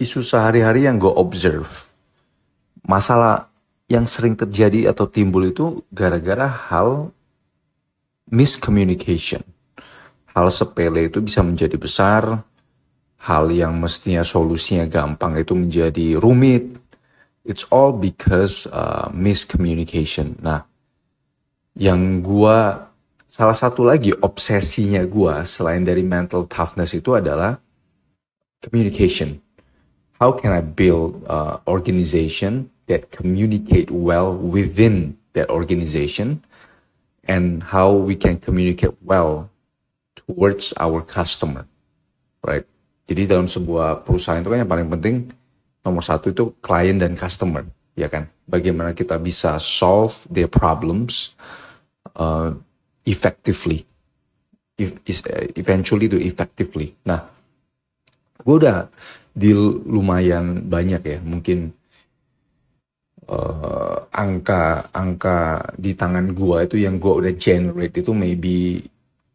isu sehari-hari yang gue observe, masalah yang sering terjadi atau timbul itu gara-gara hal miscommunication. Hal sepele itu bisa menjadi besar, hal yang mestinya solusinya gampang itu menjadi rumit. It's all because uh, miscommunication. Nah, yang gua salah satu lagi obsesinya gua selain dari mental toughness itu adalah communication. How can I build uh, organization that communicate well within that organization and how we can communicate well towards our customer, right? Jadi dalam sebuah perusahaan itu kan yang paling penting nomor satu itu klien dan customer, ya kan? Bagaimana kita bisa solve their problems uh, effectively, if, eventually to effectively. Nah, gue udah di lumayan banyak ya, mungkin uh, angka angka di tangan gua itu yang gua udah generate itu maybe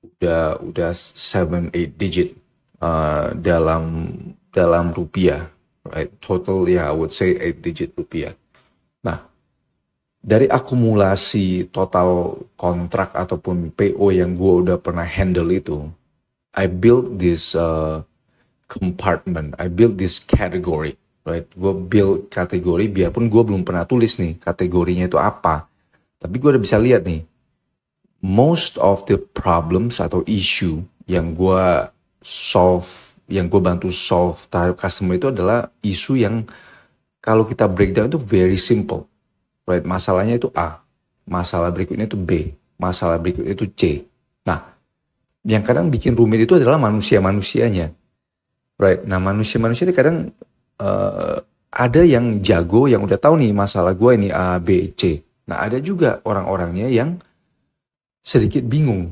udah udah seven eight digit uh, dalam dalam rupiah right? Total ya yeah, I would say eight digit rupiah. Nah dari akumulasi total kontrak ataupun PO yang gue udah pernah handle itu I build this uh, compartment I build this category right gue build kategori biarpun gue belum pernah tulis nih kategorinya itu apa tapi gue udah bisa lihat nih most of the problems atau issue yang gue solve, yang gue bantu solve terhadap customer itu adalah isu yang kalau kita breakdown itu very simple, right? Masalahnya itu A, masalah berikutnya itu B, masalah berikutnya itu C. Nah, yang kadang bikin rumit itu adalah manusia-manusianya, right? Nah, manusia-manusia ini kadang uh, ada yang jago, yang udah tahu nih masalah gue ini A, B, C. Nah, ada juga orang-orangnya yang sedikit bingung.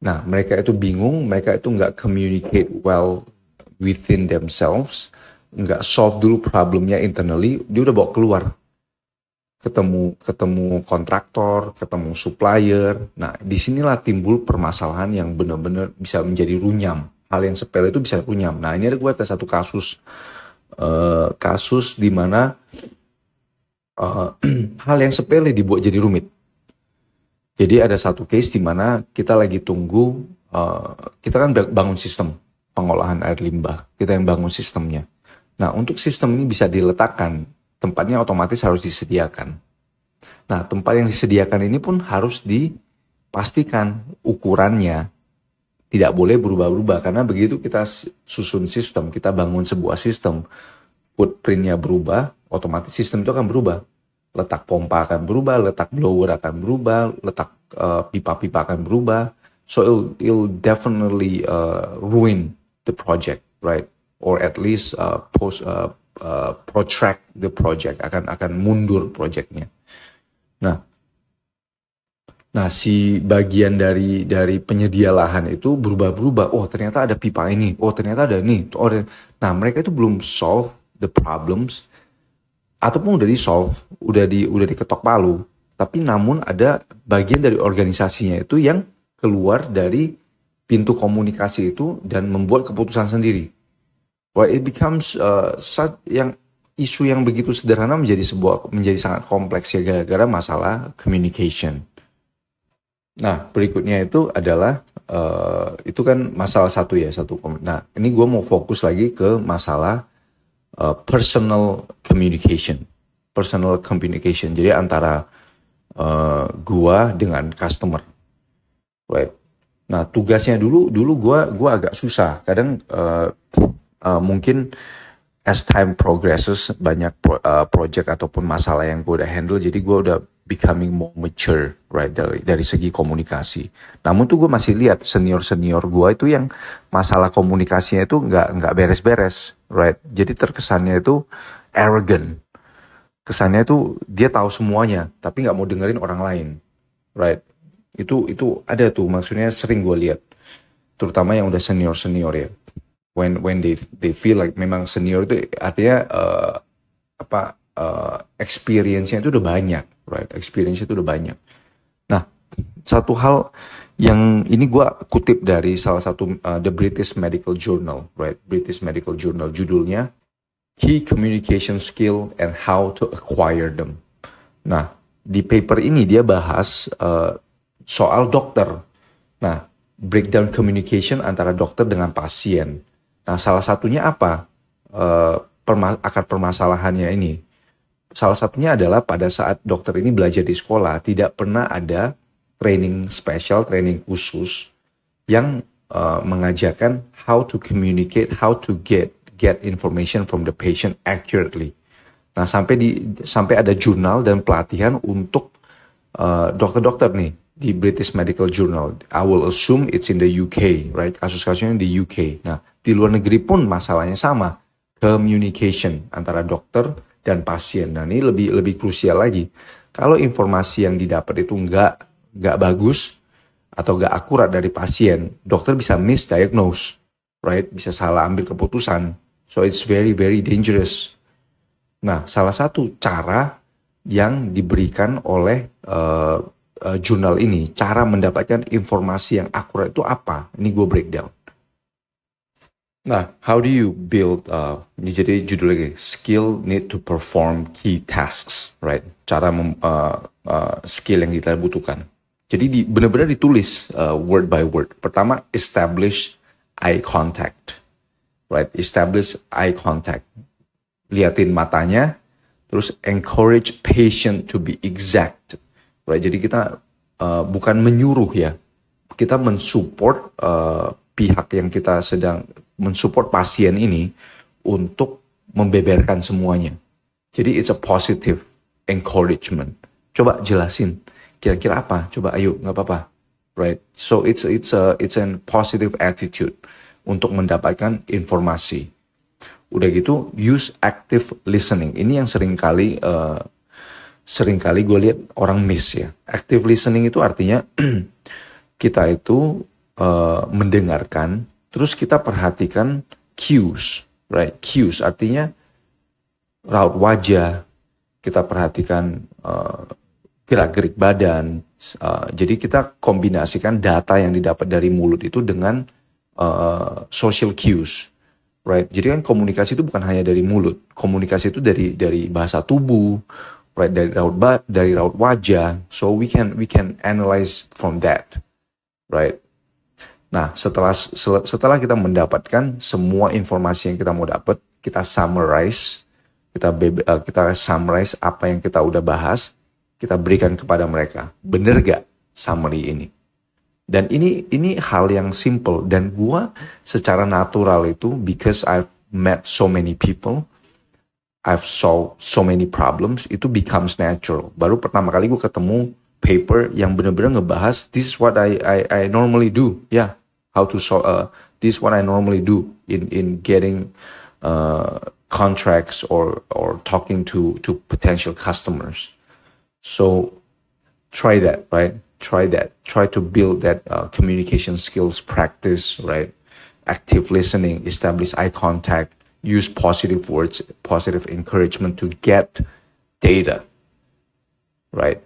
Nah, mereka itu bingung, mereka itu nggak communicate well within themselves, nggak solve dulu problemnya internally, dia udah bawa keluar. Ketemu ketemu kontraktor, ketemu supplier. Nah, di sinilah timbul permasalahan yang benar-benar bisa menjadi runyam. Hal yang sepele itu bisa runyam. Nah, ini ada gue ada satu kasus uh, kasus di mana uh, hal yang sepele dibuat jadi rumit jadi ada satu case di mana kita lagi tunggu, uh, kita kan bangun sistem pengolahan air limbah, kita yang bangun sistemnya. Nah untuk sistem ini bisa diletakkan, tempatnya otomatis harus disediakan. Nah tempat yang disediakan ini pun harus dipastikan ukurannya tidak boleh berubah-ubah karena begitu kita susun sistem, kita bangun sebuah sistem, footprintnya berubah, otomatis sistem itu akan berubah letak pompa akan berubah, letak blower akan berubah, letak uh, pipa-pipa uh, akan berubah. So it'll, it'll definitely uh, ruin the project, right? Or at least uh, post uh, uh, protract the project, akan akan mundur projectnya. Nah, nah si bagian dari dari penyedia lahan itu berubah-berubah. Oh ternyata ada pipa ini, oh ternyata ada ini. Oh, nah mereka itu belum solve the problems ataupun udah di solve, udah di udah diketok palu, tapi namun ada bagian dari organisasinya itu yang keluar dari pintu komunikasi itu dan membuat keputusan sendiri. Why it becomes uh, yang isu yang begitu sederhana menjadi sebuah menjadi sangat kompleks ya gara-gara masalah communication. Nah berikutnya itu adalah uh, itu kan masalah satu ya satu. Nah ini gue mau fokus lagi ke masalah uh, personal communication. Personal communication. Jadi antara uh, gua dengan customer. Right. Nah tugasnya dulu dulu gua gua agak susah. Kadang uh, uh, mungkin as time progresses banyak pro, uh, project ataupun masalah yang gue udah handle jadi gue udah becoming more mature right dari dari segi komunikasi. Namun tuh gue masih lihat senior senior gue itu yang masalah komunikasinya itu nggak nggak beres-beres right. Jadi terkesannya itu arrogant. Kesannya itu dia tahu semuanya tapi nggak mau dengerin orang lain right. Itu itu ada tuh maksudnya sering gue lihat terutama yang udah senior senior ya. When when they they feel like memang senior itu artinya uh, apa uh, experience-nya itu udah banyak right? Experience itu udah banyak. Nah, satu hal yang ini gue kutip dari salah satu uh, The British Medical Journal, right? British Medical Journal judulnya key communication skill and how to acquire them. Nah, di paper ini dia bahas uh, soal dokter. Nah, breakdown communication antara dokter dengan pasien. Nah, salah satunya apa? Uh, perma akar permasalahannya ini. Salah satunya adalah pada saat dokter ini belajar di sekolah tidak pernah ada training spesial, training khusus yang uh, mengajarkan how to communicate, how to get get information from the patient accurately. Nah, sampai di sampai ada jurnal dan pelatihan untuk uh, dokter-dokter uh, nih di British Medical Journal. I will assume it's in the UK, right? Kasus-kasusnya di UK. Nah, di luar negeri pun masalahnya sama communication antara dokter dan pasien. Nah ini lebih lebih krusial lagi. Kalau informasi yang didapat itu nggak nggak bagus atau nggak akurat dari pasien, dokter bisa misdiagnose, right? Bisa salah ambil keputusan. So it's very very dangerous. Nah salah satu cara yang diberikan oleh uh, uh, jurnal ini, cara mendapatkan informasi yang akurat itu apa? Ini gue breakdown. Nah, how do you build, uh, jadi judul lagi, skill need to perform key tasks, right? Cara mem, uh, uh, skill yang kita butuhkan. Jadi di, benar-benar ditulis uh, word by word. Pertama, establish eye contact, right? Establish eye contact. Liatin matanya, terus encourage patient to be exact, right? Jadi kita uh, bukan menyuruh ya, kita mensupport uh, pihak yang kita sedang mensupport pasien ini untuk membeberkan semuanya. Jadi it's a positive encouragement. Coba jelasin kira-kira apa? Coba ayo nggak apa-apa. Right? So it's it's a it's a positive attitude untuk mendapatkan informasi. Udah gitu use active listening. Ini yang sering kali uh, sering kali gue lihat orang miss ya. Active listening itu artinya kita itu uh, mendengarkan Terus kita perhatikan cues, right? Cues artinya raut wajah, kita perhatikan uh, gerak-gerik badan. Uh, jadi kita kombinasikan data yang didapat dari mulut itu dengan uh, social cues, right? Jadi kan komunikasi itu bukan hanya dari mulut, komunikasi itu dari dari bahasa tubuh, right? Dari raut dari raut wajah. So we can we can analyze from that, right? Nah, setelah setelah kita mendapatkan semua informasi yang kita mau dapat, kita summarize, kita uh, kita summarize apa yang kita udah bahas, kita berikan kepada mereka. Bener gak summary ini? Dan ini ini hal yang simple dan gua secara natural itu because I've met so many people, I've solved so many problems, itu becomes natural. Baru pertama kali gue ketemu paper yang bener-bener ngebahas this is what I I, I normally do. Ya, yeah, how to solve uh, this is what I normally do in in getting uh, contracts or or talking to to potential customers. So try that, right? Try that. Try to build that uh, communication skills practice, right? Active listening, establish eye contact, use positive words, positive encouragement to get data, right?